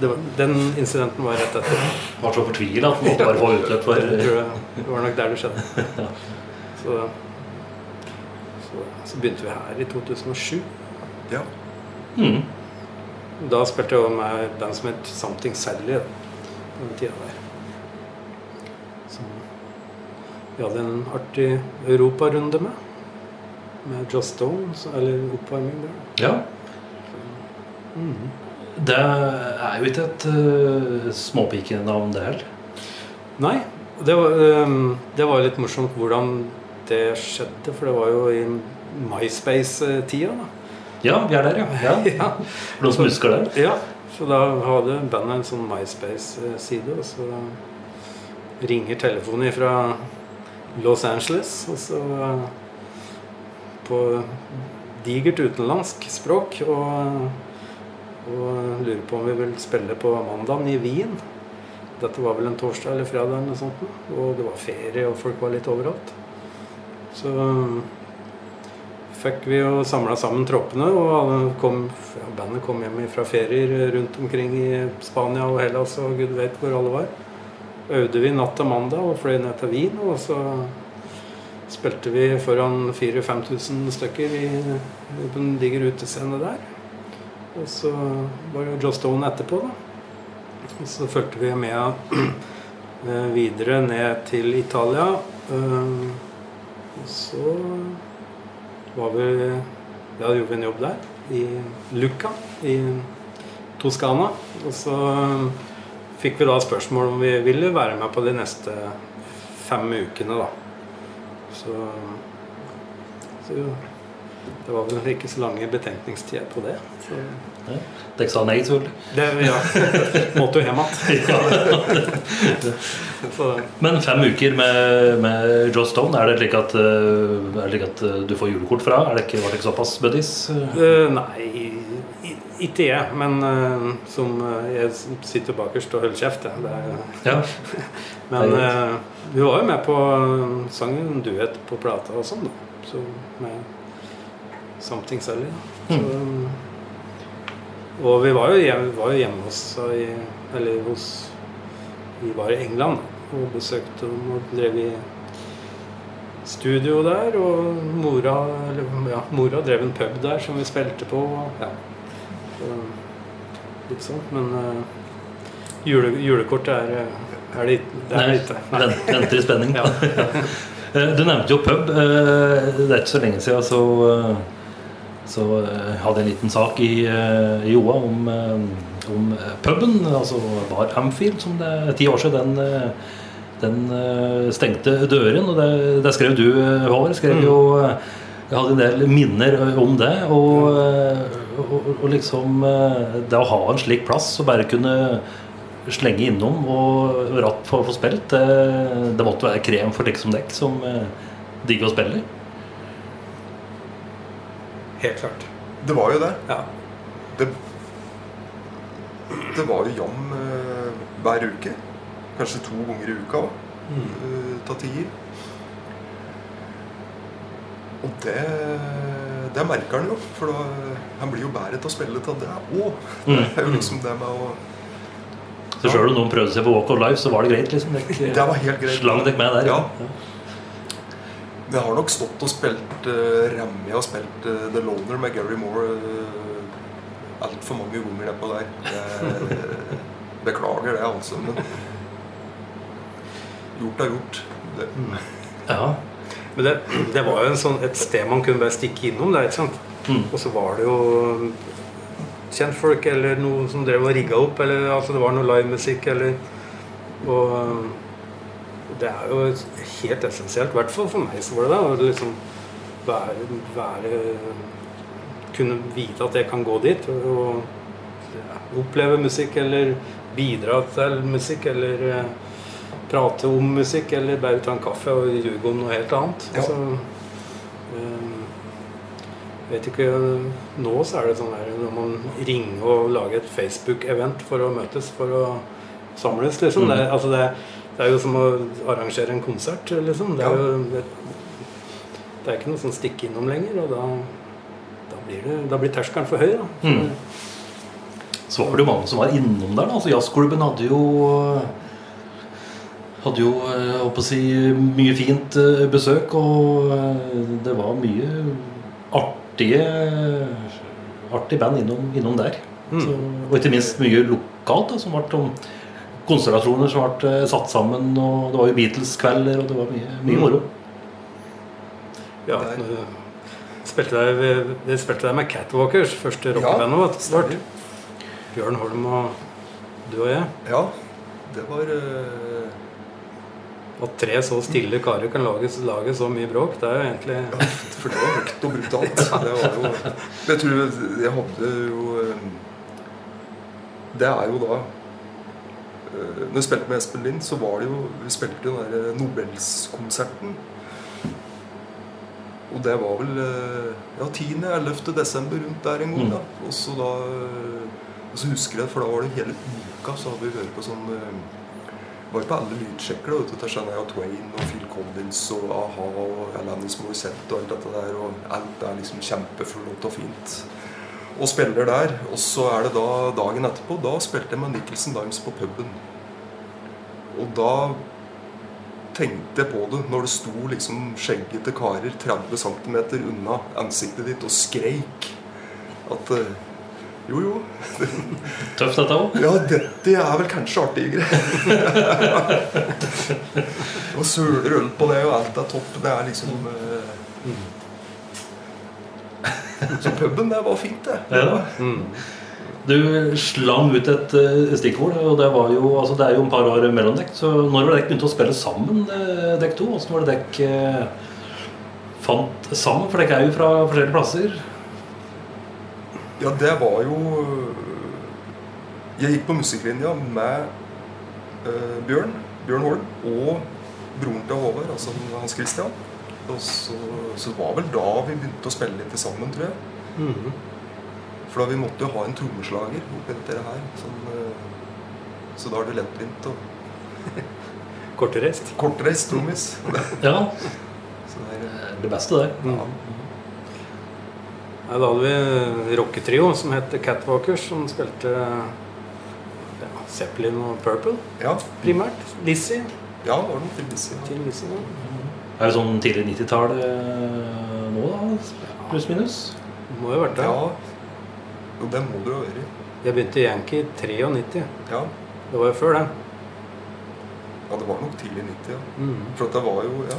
det var, den incidenten var rett etter. Var så fortvila at du måtte bare få utløp for det, det var nok der det skjedde. Så, så, så begynte vi her i 2007. ja. mm. Da spilte jeg med et band som het Something Sally. På den tida der. Så vi hadde en artig europarunde med. med Joss Stone, eller oppvarming der. Ja. Det er jo ikke et uh, småpikenavn, det heller. Nei, det var, um, det var litt morsomt hvordan det skjedde, for det var jo i MySpace-tida. da. Ja, vi er der, ja. ja. [LAUGHS] Ja. For noen som husker det. Ja, så da hadde bandet en sånn MySpace-side, og så ringer telefonen fra Los Angeles, og så på digert utenlandsk språk, og, og lurer på om vi vil spille på mandagen i Wien. Dette var vel en torsdag eller fredag, eller sånt, og det var ferie, og folk var litt overalt. Så fikk vi jo samla sammen troppene, og kom, bandet kom hjem fra ferier rundt omkring i Spania og Hellas og gud vet hvor alle var. Øvde vi natt til mandag og fløy ned til Wien, og så spilte vi foran 4000-5000 stykker i, på en diger der. Og så var det Joe Stone etterpå, da. Og så fulgte vi med [CLEARS THROAT] eh, videre ned til Italia. eh, Og så var vi Ja, gjorde vi en jobb der. I Lucca i Toskana. Og så fikk vi da spørsmål om vi ville være med på de neste fem ukene, da. Så, så det var vel ikke så lange betenkningstider på det. Så Dere sa nei, selvfølgelig. det ja, måtte jo hjem igjen. [LAUGHS] Men fem uker med, med Joss Stone, er det slik at, eh, er at eh, du får julekort fra? Er det ikke, var det ikke såpass buddies? Uh, nei, i- ikke jeg. Men uh, som eh, Jeg sitter bakerst og holder kjeft. Ja. [LAUGHS] men er eh, vi var jo med på sangen en duett på plata og sånn, da. Så med Something Sally. Så, og vi var jo hjemme, var jo hjemme hos i, Eller hos Vi var i England og besøkte dem og drev i studio der. Og mora, eller, ja, mora drev en pub der som vi spilte på. Ja. Litt sånt. Men uh, jule, julekortet er, eh, er det, det er lite. Venter i spenning. [LAUGHS] Ja. [LAUGHS] Eh, Du nevnte jo pub. Eh, Det er ikke så lenge siden så, eh, så eh, hadde jeg en liten sak i, Joa i OA om, eh, om eh, puben. Altså Bar Amfield, som det er ti år siden den, eh, den eh, stengte døren. Og det, det skrev du, eh, Håvard. Skrev Mm. jo eh, Jeg hadde en del minner eh, om det. Og, eh, og, og liksom eh, Det å ha en slik plass og bare kunne slenge innom og ratt for å få spilt, det, det måtte være krem for dekk som dekk som digger å spille. Helt klart. Det var jo det. Ja. Det, det var jo jam hver uke. Kanskje to ganger i uka òg. Mm. Ta tider. Og det, det merker han jo. For da, han blir jo bedre til å spille til det òg. Det er jo liksom det med å Så sjøl om noen prøvde seg på Walk of Life, så var det greit. liksom Det, Det var helt greit. Slang dere med der. Ja. Jeg har nok stått og spilt uh, Remi og spilt uh, The Loner med Gary Moore uh, altfor mange ganger nedpå der. Jeg [LAUGHS] beklager det, altså. Men gjort er gjort. Det, Ja. Men det, det var jo en sånn, et sted man kunne bare stikke innom der, ikke sant? Mm. Og så var det jo kjentfolk eller noen som drev og rigga opp, eller altså det var noe livemusikk eller Og det er jo helt essensielt, i hvert fall for meg så var det det. Å liksom være, være Kunne vite at jeg kan gå dit og, og ja, oppleve musikk eller bidra til musikk eller eh, prate om musikk eller bare ta en kaffe og ljuge om noe helt annet. Ja. Så, øh, vet ikke, Nå så er det sånn her når man ringer og lager et Facebook-event for å møtes, for å samles, liksom. Mm. Det, altså det, det er jo som å arrangere en konsert, liksom. Det er, Ja. jo, det, det er ikke noe sånn stikke innom lenger, og da, da blir, det, blir terskelen for høy. Da. Mm. Så var det jo mange som var innom der. da altså Jazzklubben hadde jo hadde jo eh, jeg å si, mye fint eh, besøk, og eh, det var mye artige artig band innom, innom der. Mm. Så, og ikke minst mye lokalt, da, som ble om konstellasjoner som ble eh, satt sammen. Og det var jo Beatles-kvelder, og det var mye, mye Mm. moro. Ja, Der. Spilte deg med Catwalkers, første rockebandet vårt. Bjørn Holm og du og jeg. Ja, det var eh, At tre så stille karer kan lage, lage så mye bråk, det er jo egentlig Ja, for det var høyt og brutalt. Det var jo Jeg tror jeg hadde jo eh, Det er jo da eh, Når jeg spilte med Espen Lind, så var det jo Vi spilte jo den derre Nobelskonserten. Og det var vel eh, ja, 10.-11. desember rundt der en gang. da Og så da eh, Og så husker jeg, for da var det hele uka så hadde vi hørt på sånn eh, var på alle lydsjekker. da, vet Shania Twain og Phil Collins og a-ha og Alanis Morissette og alt dette der. Og alt er liksom kjempeflott og fint. Og spiller der. Og så er det da dagen etterpå. Da spilte jeg med Nicholson Dimes på puben. Og da tenkte jeg på det når det sto liksom skjeggete karer 30 cm unna ansiktet ditt og skreik. At eh, jo, jo. Tøft, dette òg. Ja, dette er vel kanskje artigere. og søler øl på det, og alt er topp. Det er liksom eh, Så puben, det var fint, det. Ja. var, mm. Du slang ut et eh, stikkord, og det var jo altså det er jo en par år mellom dekk. Så når var det dere begynte å spille sammen, eh, dekk to? Åssen var det dekk fant sammen? For dere er jo fra forskjellige plasser. Ja, det var jo Jeg gikk på musikklinja med eh, Bjørn, Bjørn Holm, og broren til Håvard, altså Hans Christian. Og så, så var vel da vi begynte å spille litt sammen, tror jeg. Mhm. For da vi måtte jo ha en trommeslager oppi dette her. Sånn, så da er det lettvint og Kortreist. kortreist trommis. Ja, Så det er, det beste, det. ja. Ja, da hadde vi rocketrio som het Catwalkers, som spilte ja, Zeppelin og Purple ja, primært. Lizzie. ja, det var noe frisig. Ja. Til Lizzie, ja. Er det sånn tidlig 90-tall eh, nå, da? Pluss-minus? Må jo ha vært det. ja. Jo, det må det jo være. Jeg begynte i Yankee i 93. Ja. Det var jo før det. ja, det var nok tidlig 90, ja. Mm. For at det var jo Ja.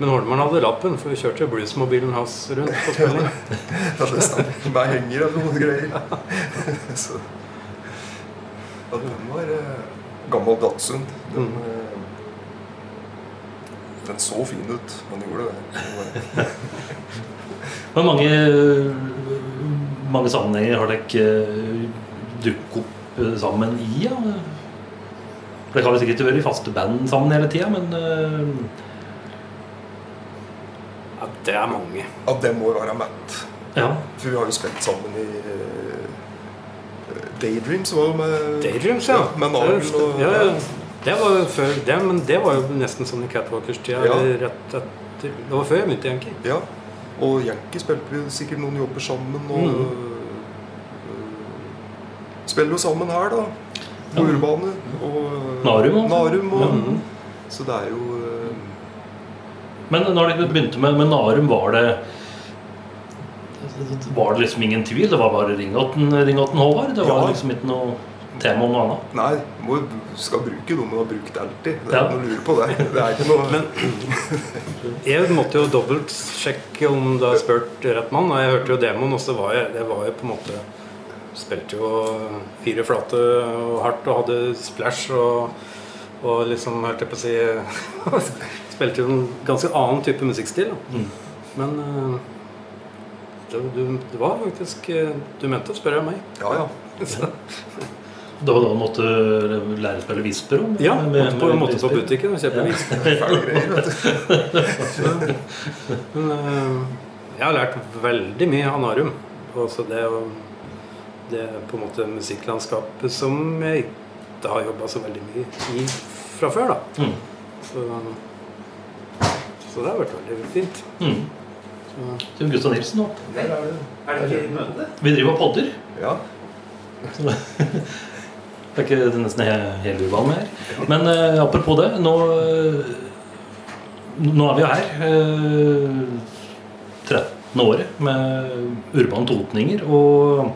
Men Holmern hadde lappen, for vi kjørte bluesmobilen hans rundt på [LAUGHS] spilling. ja det stemmer. Med henger og noen greier. [LAUGHS] så Ja, den var eh, gammel Datsun. Den, Mm. eh, den så fin ut. Den gjorde det. [LAUGHS] Hvor Men mange, mange sammenhenger har dere eh, dukket opp eh, sammen i? Ja? Dere har vel sikkert ikke vært i faste band sammen hele tida, men eh, Ja, det er mange. Ja, det må være Matt. ja. For vi har jo spilt sammen i eh, Daydreams var jo med Daydreams, ja. med Nagel og ja, ja. Det var jo før det, men det var jo nesten sånn i Catwalkers-tida. Ja. Det var før jeg begynte i Yankee. Ja. Og Yankee spilte vi sikkert noen jobber sammen. Og Mm. uh, spiller jo sammen her, da. På Ja. Urbane. Og Narum. Narum og, mm. Så det er jo øh, Men når dere begynte med, med Narum, var det Var det liksom ingen tvil? Det var bare Ringotten, Ringotten Håvard? Det var Ja. liksom ikke noe tema om noe annet? Nei, må, skal bruke noe man har brukt alltid. Det er Ja. noe å lure på det. Det er ikke noe Men [LAUGHS] jeg måtte jo dobbeltsjekke om du har spurt rett mann. Og jeg hørte jo demoen, og så var jeg, det var jo på en måte Spilte jo fire flate og hardt og hadde splash og, og liksom, holdt jeg på å si Spilte jo en ganske annen type musikkstil. Da. Mm. Men eh, det, du, det var faktisk eh, Du mente å spørre meg. Ja, ja. [LAUGHS] Så, Det var da du måtte lære å spille visper? om? ja, Med- måtte på, med måtte på butikken og kjøpe Ja. vis. [LAUGHS] Fæle greier, vet du. Men eh, jeg har lært veldig mye av Narum. Også det, å- det er på en måte musikklandskapet som jeg ikke har jobba så veldig mye i fra før. da. Mm. Så, så det har vært veldig fint. Mm. Så, Til Gustav Nilsen nå. Er det. er det ikke møte? Vi driver og podder. Ja. Så [LAUGHS] Det er ikke nesten he- hele urban med her. Men eh, apropos det, nå, eh, nå er vi jo her. Eh, 13. året med Urban Totninger. Og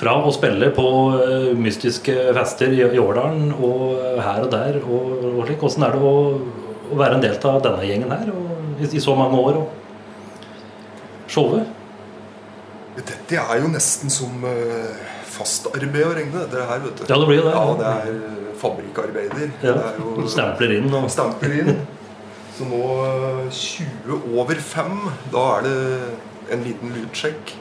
fra å spille på eh, mystiske fester i, i Årdalen og her og der og, og slik, åssen er det å, å være en del av denne gjengen her? I, i så mange år og showe? Dette er jo nesten som uh, fast arbeid å regne, det her, vet du. Ja, det blir jo det. Ja, det er eh, fabrikkarbeider. Ja, Det er jo Stempler inn og Stempler inn. Så nå eh, 20 over 5, da er det en liten lutsjekk.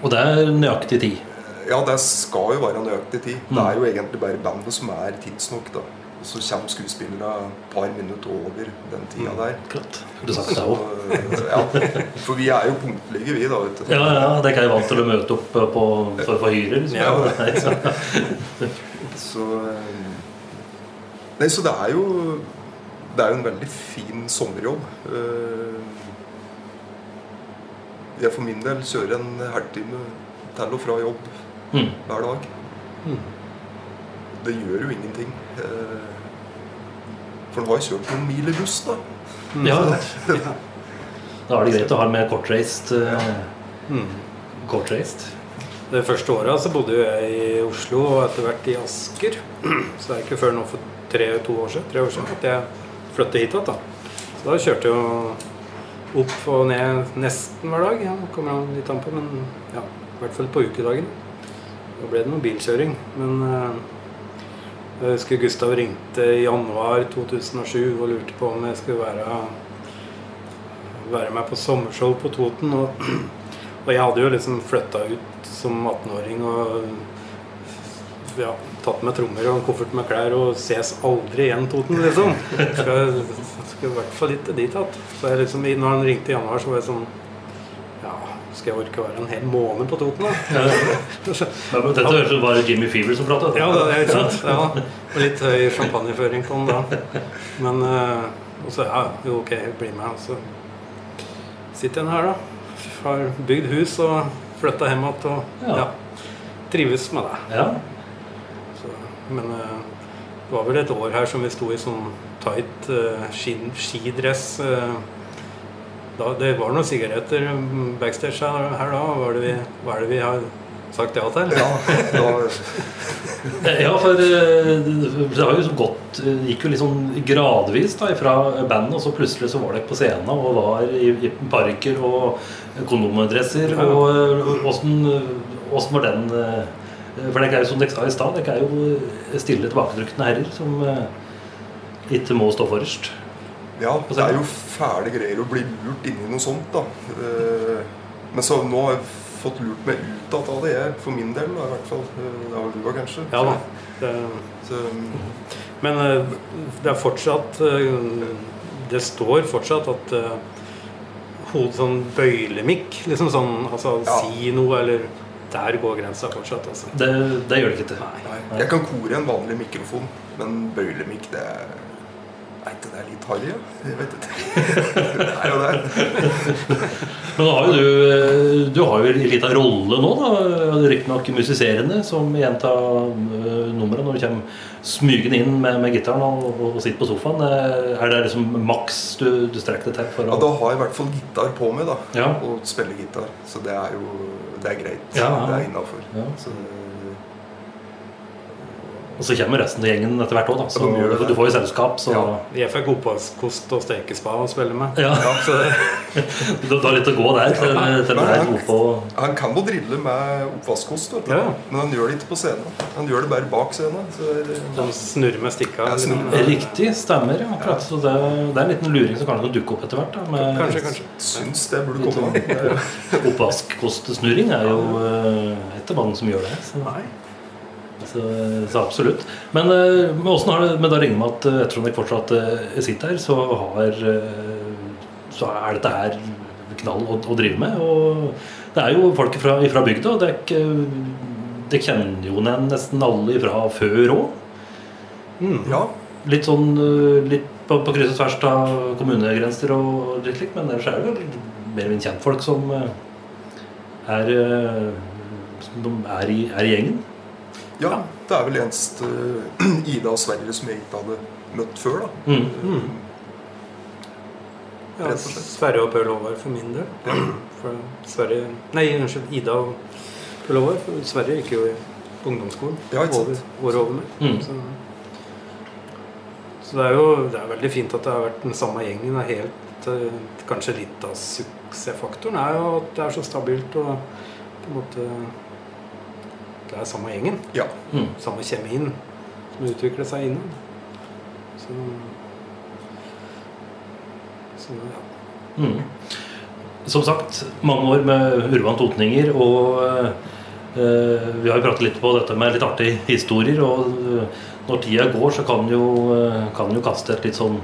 Og det er nøyaktig tid. Ja, det skal jo være nøyaktig tid. Mm. Det er jo egentlig bare bandet som er tidsnok, da. Så kommer skuespillerne et par minutter over den tida der. Klart. Du sagt det Så, òg. eh, [LAUGHS] ja. For vi er jo punktlige, vi, da. vet du. Ja, ja, det er jo vant til å møte opp på, for, for hyre. Liksom. Ja. [LAUGHS] Så- Så eh, Nei, så det er jo Det er jo en veldig fin sommerjobb. Eh, Jeg for min del kjører en halvtime til og fra jobb Mm. hver dag. Mm. Det gjør jo ingenting. For det var jo kjørt noen mil i buss, da. Ja, da er det greit å ha med kortreist. Uh, Mm. kortreist. Det første året så bodde jo jeg i Oslo og etter hvert i Asker. Så det er ikke før nå for tre, to år siden, tre år siden at jeg flyttet hit igjen. Så da kjørte jeg jo opp og ned nesten hver dag. Ja, kommer an litt an på, men ja, i hvert fall på ukedagene. Da ble det noe bilkjøring. Men eh, jeg husker Gustav ringte i januar 2007 og lurte på om jeg skulle være, være med på sommershow på Toten. Og, [CLEARS THROAT] og jeg hadde jo liksom flytta ut som 18-åring og ja, tatt med trommer og en koffert med klær og ses aldri igjen, Toten, liksom. Skal, skal i hvert fall ikke dit. Så jeg liksom, når han ringte i januar, så var jeg sånn Ja, skal jeg orke å være en hel måned på Toten, da? Men [LAUGHS] Dette høres ut som Jimmy Fever som pratet. Ja, det er ikke sant. Ja, og litt høy champagneføring på den da. Men eh, Og så ja, jo, ok, bli med. Og så sitter jeg her, da. Har bygd hus og flytta hjem igjen og Ja. trives med det. Ja. Så, men eh, det var vel et år her som vi sto i sånn tight uh, skidress. eh, da, det var noen sigaretter mm, backstage her, her da. Hva er, det vi, hva er det vi har sagt ja til? Ja, [LAUGHS] Ja, for eh, det har jo gått gikk jo liksom gradvis da fra bandet, og så plutselig så var dere på scenen og var i, i parker og kondomadresser. Ja. Og eh, åssen var den eh, For dere er jo som dere sa i stad, dere er jo stille, tilbaketrukne herrer som eh, ikke må stå forrest. ja, det er jo fæle greier å bli lurt inn i noe sånt, da. Eh, Men så nå har jeg fått lurt meg ut av det, jeg, for min del, da, i hvert fall. Eh, Det var du òg, kanskje? Ja da. Det, Så, Men eh, det er fortsatt Det står fortsatt at hodet sånn bøylemikk Liksom sånn altså Ja. si noe, eller Der går grensa fortsatt, altså. Det, det gjør det ikke. Nei. nei, jeg kan kore en vanlig mikrofon, men bøylemikk, det er Er ikke det litt harry? Ja? Jeg vet ikke. [LAUGHS] er jo det. [LAUGHS] Men da har jo du, eh, du har jo en liten rolle nå, da. Riktignok musiserende, som gjentar nummeret eh, numrene når du kommer smygende inn med, med gitaren og, og, sitter på sofaen. Eh, Er det liksom maks du, du strekker deg til for Ja, da har jeg i hvert fall gitar på meg, da. Ja. Og spiller gitar. Så det er jo det er greit. Ja, ja. Det er innafor. Ja. Så Og så kommer resten av gjengen etter hvert òg, da. Så Ja, du får jo selskap, så Ja. Jeg fikk oppvaskkost og stekespa å spille med. Ja. Så det, [LAUGHS] Du har litt å gå der til, til er han- på Han kan jo drille med oppvaskkost. Ja. men han gjør det ikke på scenen. Han gjør det bare bak scenen. Så er det- han snurrer med stikka. Ja, liksom. snurrer. Riktig, stemmer. Ja, akkurat. Så det, det er en liten luring som kanskje kan dukke opp etter hvert. Da, med Kanskje, kanskje. Syns det burde komme. Jo- Oppvaskkostsnurring er jo eh, ikke mange som gjør det. Så, Nei. Så, så absolutt. Men, eh, har det, men da regner jeg med at eh, ettersom jeg fortsatt eh, sitter her, så, har, så er dette her knall å, å drive med. Og det er jo folk fra, fra bygda. Det, ikke, det kjenner jo nesten alle fra før òg. Mm. ja. Litt sånn litt på, på kryss og tvers av kommunegrenser og litt slikt, men ellers er det vel mer enn kjentfolk som er, som er, i, er i gjengen. Ja, det er vel eneste eh, [CLEARS THROAT] Ida og Sverre som jeg ikke hadde møtt før. da. Mm. Mm. Ja. Sverre og Per Håvard for min del. [CLEARS THROAT] For Sverre Nei, unnskyld. Ida og Per Håvard. For Sverre gikk jo i på ungdomsskolen. Ja, ikke over, sant. året over meg. Mm. Så, Så det er jo det er veldig fint at det har vært den samme gjengen. Det er helt, eh, kanskje litt av suksessfaktoren er jo at det er så stabilt og på en måte Det er samme gjengen. Ja. Mm. Samme kjemien som utvikler seg innen Så, så ja. Mm. Som sagt, mange år med Urban Totninger, og eh, vi har jo pratet litt på dette med litt artige historier. Og eh, når tida går, så kan jo, kan jo kaste et litt sånn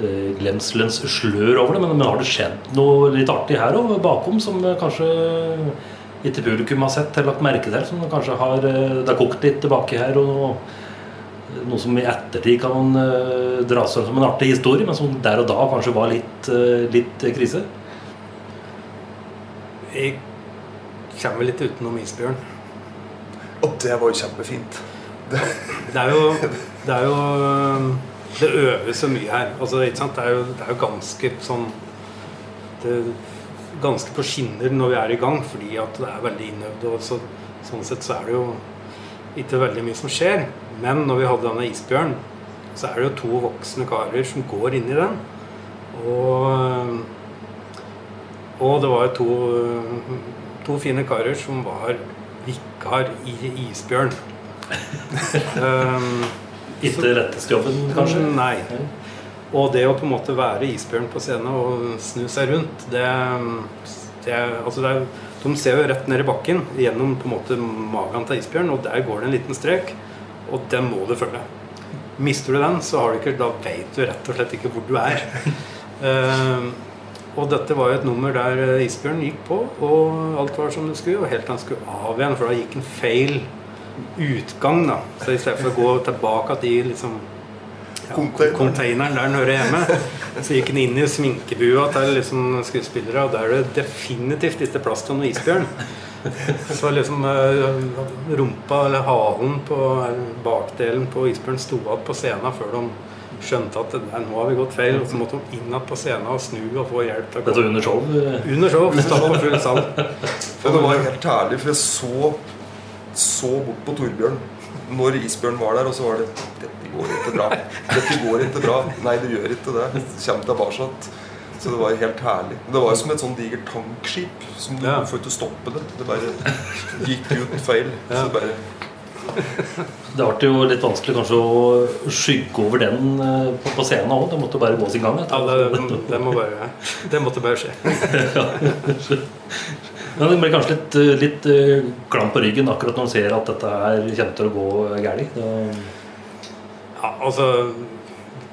eh, glemselens slør over det. Men, men har det skjedd noe litt artig her og bakom som kanskje ikke publikum har sett eller lagt merke til? Som kanskje har eh, Det har kokt litt tilbake her? og noe som i ettertid kan uh, dras frem som en artig historie, men som der og da kanskje var litt, eh, litt krise? Jeg kommer litt utenom isbjørn. Og det var jo kjempefint. Det, Det er jo Det, er jo, det øves så mye her. Altså, ikke sant? Det, er jo, det er jo ganske sånn det, Ganske på skinner når vi er i gang, fordi at det er veldig innøvd. Og så, sånn sett så er det jo ikke veldig mye som skjer. Men når vi hadde denne isbjørn, så er det jo to voksne karer som går inn i den. Og, og det var to, to fine karer som var vikar i isbjørn. [LAUGHS] um, Ikke letteste jobben, kanskje? Nei. Og det å på en måte være isbjørn på scenen og snu seg rundt, det, det, altså det er, De ser jo rett ned i bakken gjennom på en måte magen til isbjørn, og der går det en liten strek, og den må du følge. Mister du den, så har du ikke, da vet du rett og slett ikke hvor du er. uh, [LAUGHS] og dette var jo et nummer der isbjørn gikk på, og alt var som det skulle, og helt til han skulle av igjen, for da gikk en feil utgang. da Så i stedet for å gå tilbake til liksom, Containeren. containeren der den hører hjemme, så gikk den inn i sminkebua til liksom, skuespillere, og der er det definitivt ikke plass til noen isbjørn. Så liksom eh, rumpa eller halen på bakdelen på isbjørn sto igjen på scenen før de skjønte at nei, nå har vi gått feil. Og så måtte de inn igjen på scenen og snu og få hjelp. til å Dette gå var under show? under show. Stå på full sal. Det var helt herlig, for jeg så, så bort på Torbjørn når isbjørn var der, og så var det Dette går ikke bra. Dette går ikke bra. Nei, det gjør ikke det. Kjem tilbake. Så det var helt herlig. Det var som et sånn digert tankskip. Som du Ja. får ikke stoppe det. Det bare gikk ut feil. Så det bare Det ble jo litt vanskelig kanskje å skygge over den eh, på, på scenen òg. Det måtte bare gå sin gang. Ja, det, det, må bare, det måtte bare skje. [LAUGHS] [LAUGHS] Men det blir kanskje litt, eh, litt eh, klam på ryggen akkurat når man ser at dette her kommer til å gå galt. Ja, altså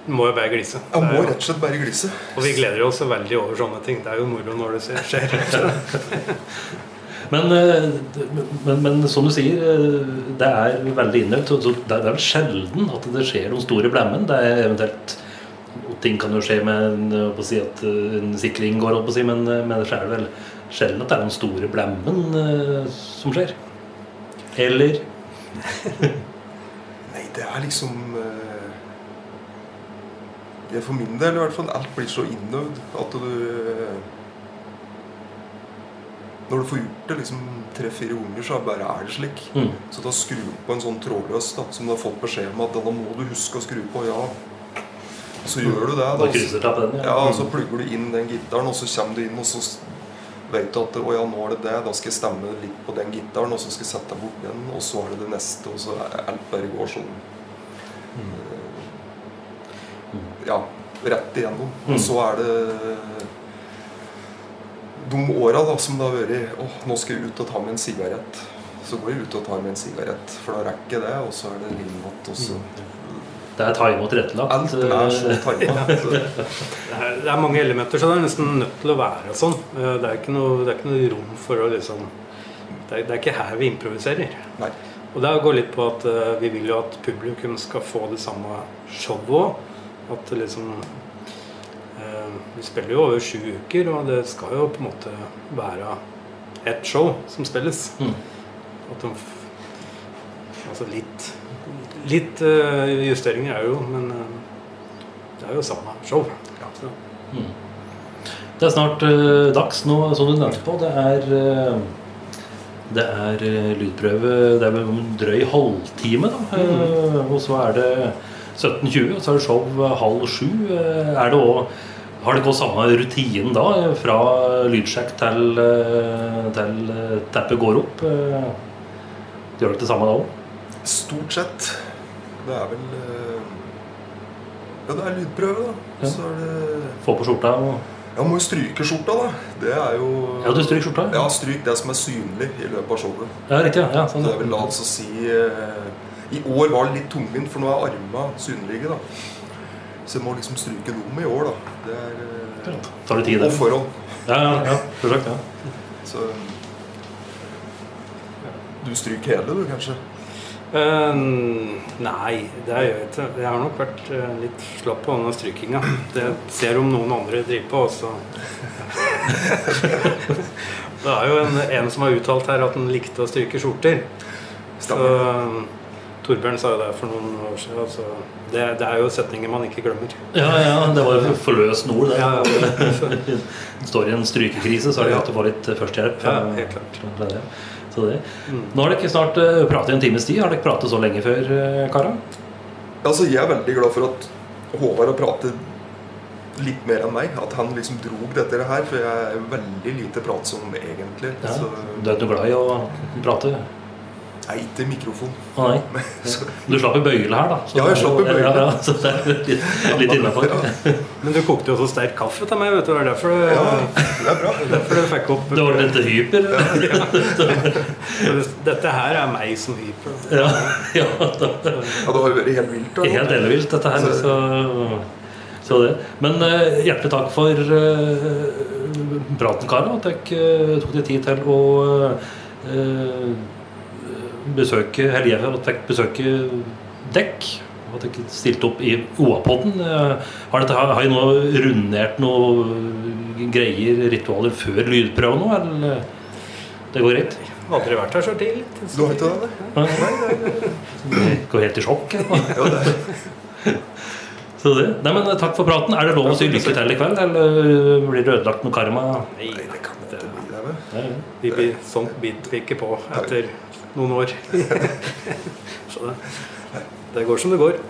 må jo bare glise. Ja, må rett og slett bare glise. Og vi gleder oss veldig over sånne ting. Det er jo moro når det skjer. [LAUGHS] Men, eh, men, men som du sier, det er veldig innøvd. så- Det er vel sjelden at det skjer noen store blemmen. Det er eventuelt Ting kan jo skje med en, si at en sikring går, opp på å si, men, men det skjer vel sjelden at det er den store blemmen eh, som skjer. Eller [LAUGHS] Nei, det er liksom eh, det er For min del i hvert fall. Alt blir så innøvd at du eh, Når du får gjort det liksom tre-fire ganger, så bare er det slik. mm, Så da skru på en sånn trådløs da, som du har fått beskjed om at denne må du huske å skru på. Ja. Så gjør du det. Da på den, ja, og så plugger du inn den gitaren, og så kommer du inn, og så vet du at å ja, nå er det det. Da skal jeg stemme litt på den gitaren, og så skal jeg sette bort den, og så er det det neste, og så alt bare går sånn Ja, rett igjennom. Mm. Og så er det de åra som det har vært åh, nå skal jeg ut og ta meg en sigarett. Så går jeg ut og tar meg en sigarett, for da rekker jeg det, og så er det igjen, og så Det er time og tilrettelagt. Alt er så time. [LAUGHS] Det er, det er mange elementer, så det er nesten nødt til å være sånn. Eh, Det er ikke noe, det er ikke noe rom for å liksom det er, det er ikke her vi improviserer. Nei. Og det går litt på at eh, vi vil jo at publikum skal få det samme showet òg. At liksom eh, Vi spiller jo over sju uker, og det skal jo på en måte være ett show som spilles. Mm. At de f- Altså litt Litt eh, justeringer er jo, men eh, det er jo samme show. Ja. Mm. Det er snart uh, dags nå, som du nevnte på. Det er uh, det er uh, lydprøve Det er vel en drøy halvtime, da. Eh, og så er det 17.20, og så er det show halv sju. Er det òg har det gått samme rutinen da, fra lydsjekk til, til teppet går opp? Gjør dere det samme da òg? Stort sett. Det er vel eh, Ja, det er lydprøve, da. Ja. Så er det Få på skjorta og Ja, må jo stryke skjorta, da. Det er jo Ja, du stryker skjorta? Ja, stryk det som er synlig i løpet av showet. Ja, riktig. Ja, ja, Så sånn. det vil altså si eh, I år var det litt tungvint, for nå er armene synlige, da. Så jeg må liksom stryke dem i år, da. Det er eh, Tar det tid, Og det? foran. Ja, ja, ja, perfekt, ja. Så Du stryker hele, du, kanskje? Eh, nei, det gjør jeg ikke. Jeg har nok vært uh, litt slapp på denne strykinga. Det ser om noen andre driver på, også. [LAUGHS] Det er jo en, en som har uttalt her at han likte å stryke skjorter. Så Stemmer. Torbjørn sa jo det for noen år siden. Altså, det, det er jo setninger man ikke glemmer. Ja, ja, det var jo forløsende ord, det. Ja, ja. [LAUGHS] Står i en strykekrise, så har de hatt det å få litt førstehjelp. Ja, helt klart. Fra det. Mm. Nå har dere snart uh, pratet i en times tid. Har dere pratet så lenge før, uh, Kara? Altså, jeg er veldig glad for at Håvard har pratet litt mer enn meg. At han liksom drog dette her. For jeg er veldig lite pratsom egentlig. Ja. Så, Du er ikke glad i å prate? Nei, ikke mikrofon. Nei. [LAUGHS] Du slapp jo bøyle her, da. Ja, jeg slapp i bøyle. Ja, ja, så det er litt, litt innafor. Ja. Men du kokte jo så sterk kaffe til meg, vet du. Det er derfor du, ja, det er bra. derfor du fikk opp Det var litt hyper. Dette her er meg som hyper. Ja, ja, da. Ja, det har vært helt vilt. da. Helt ellevilt, dette her. Så, så det. Men uh, hjertelig takk for uh, praten, karer. At dere tok dere tid til å eh, besøke Eller jeg at dere besøke dekk. og At dere stilte opp i OA-podden. Eh, Har dette har jeg nå rundert noe greier, ritualer, før lydprøven nå, eller? Det går greit? Aldri vært her så tidlig. Du har ikke det? går helt i sjokk. Det. Så det. Nei, men Takk for praten. Er det lov å si lykke til i kveld, eller blir det ødelagt noe karma? Nei, det kan ikke bli sånt biter vi ikke på etter noen år. [LAUGHS] så det, det går som det går.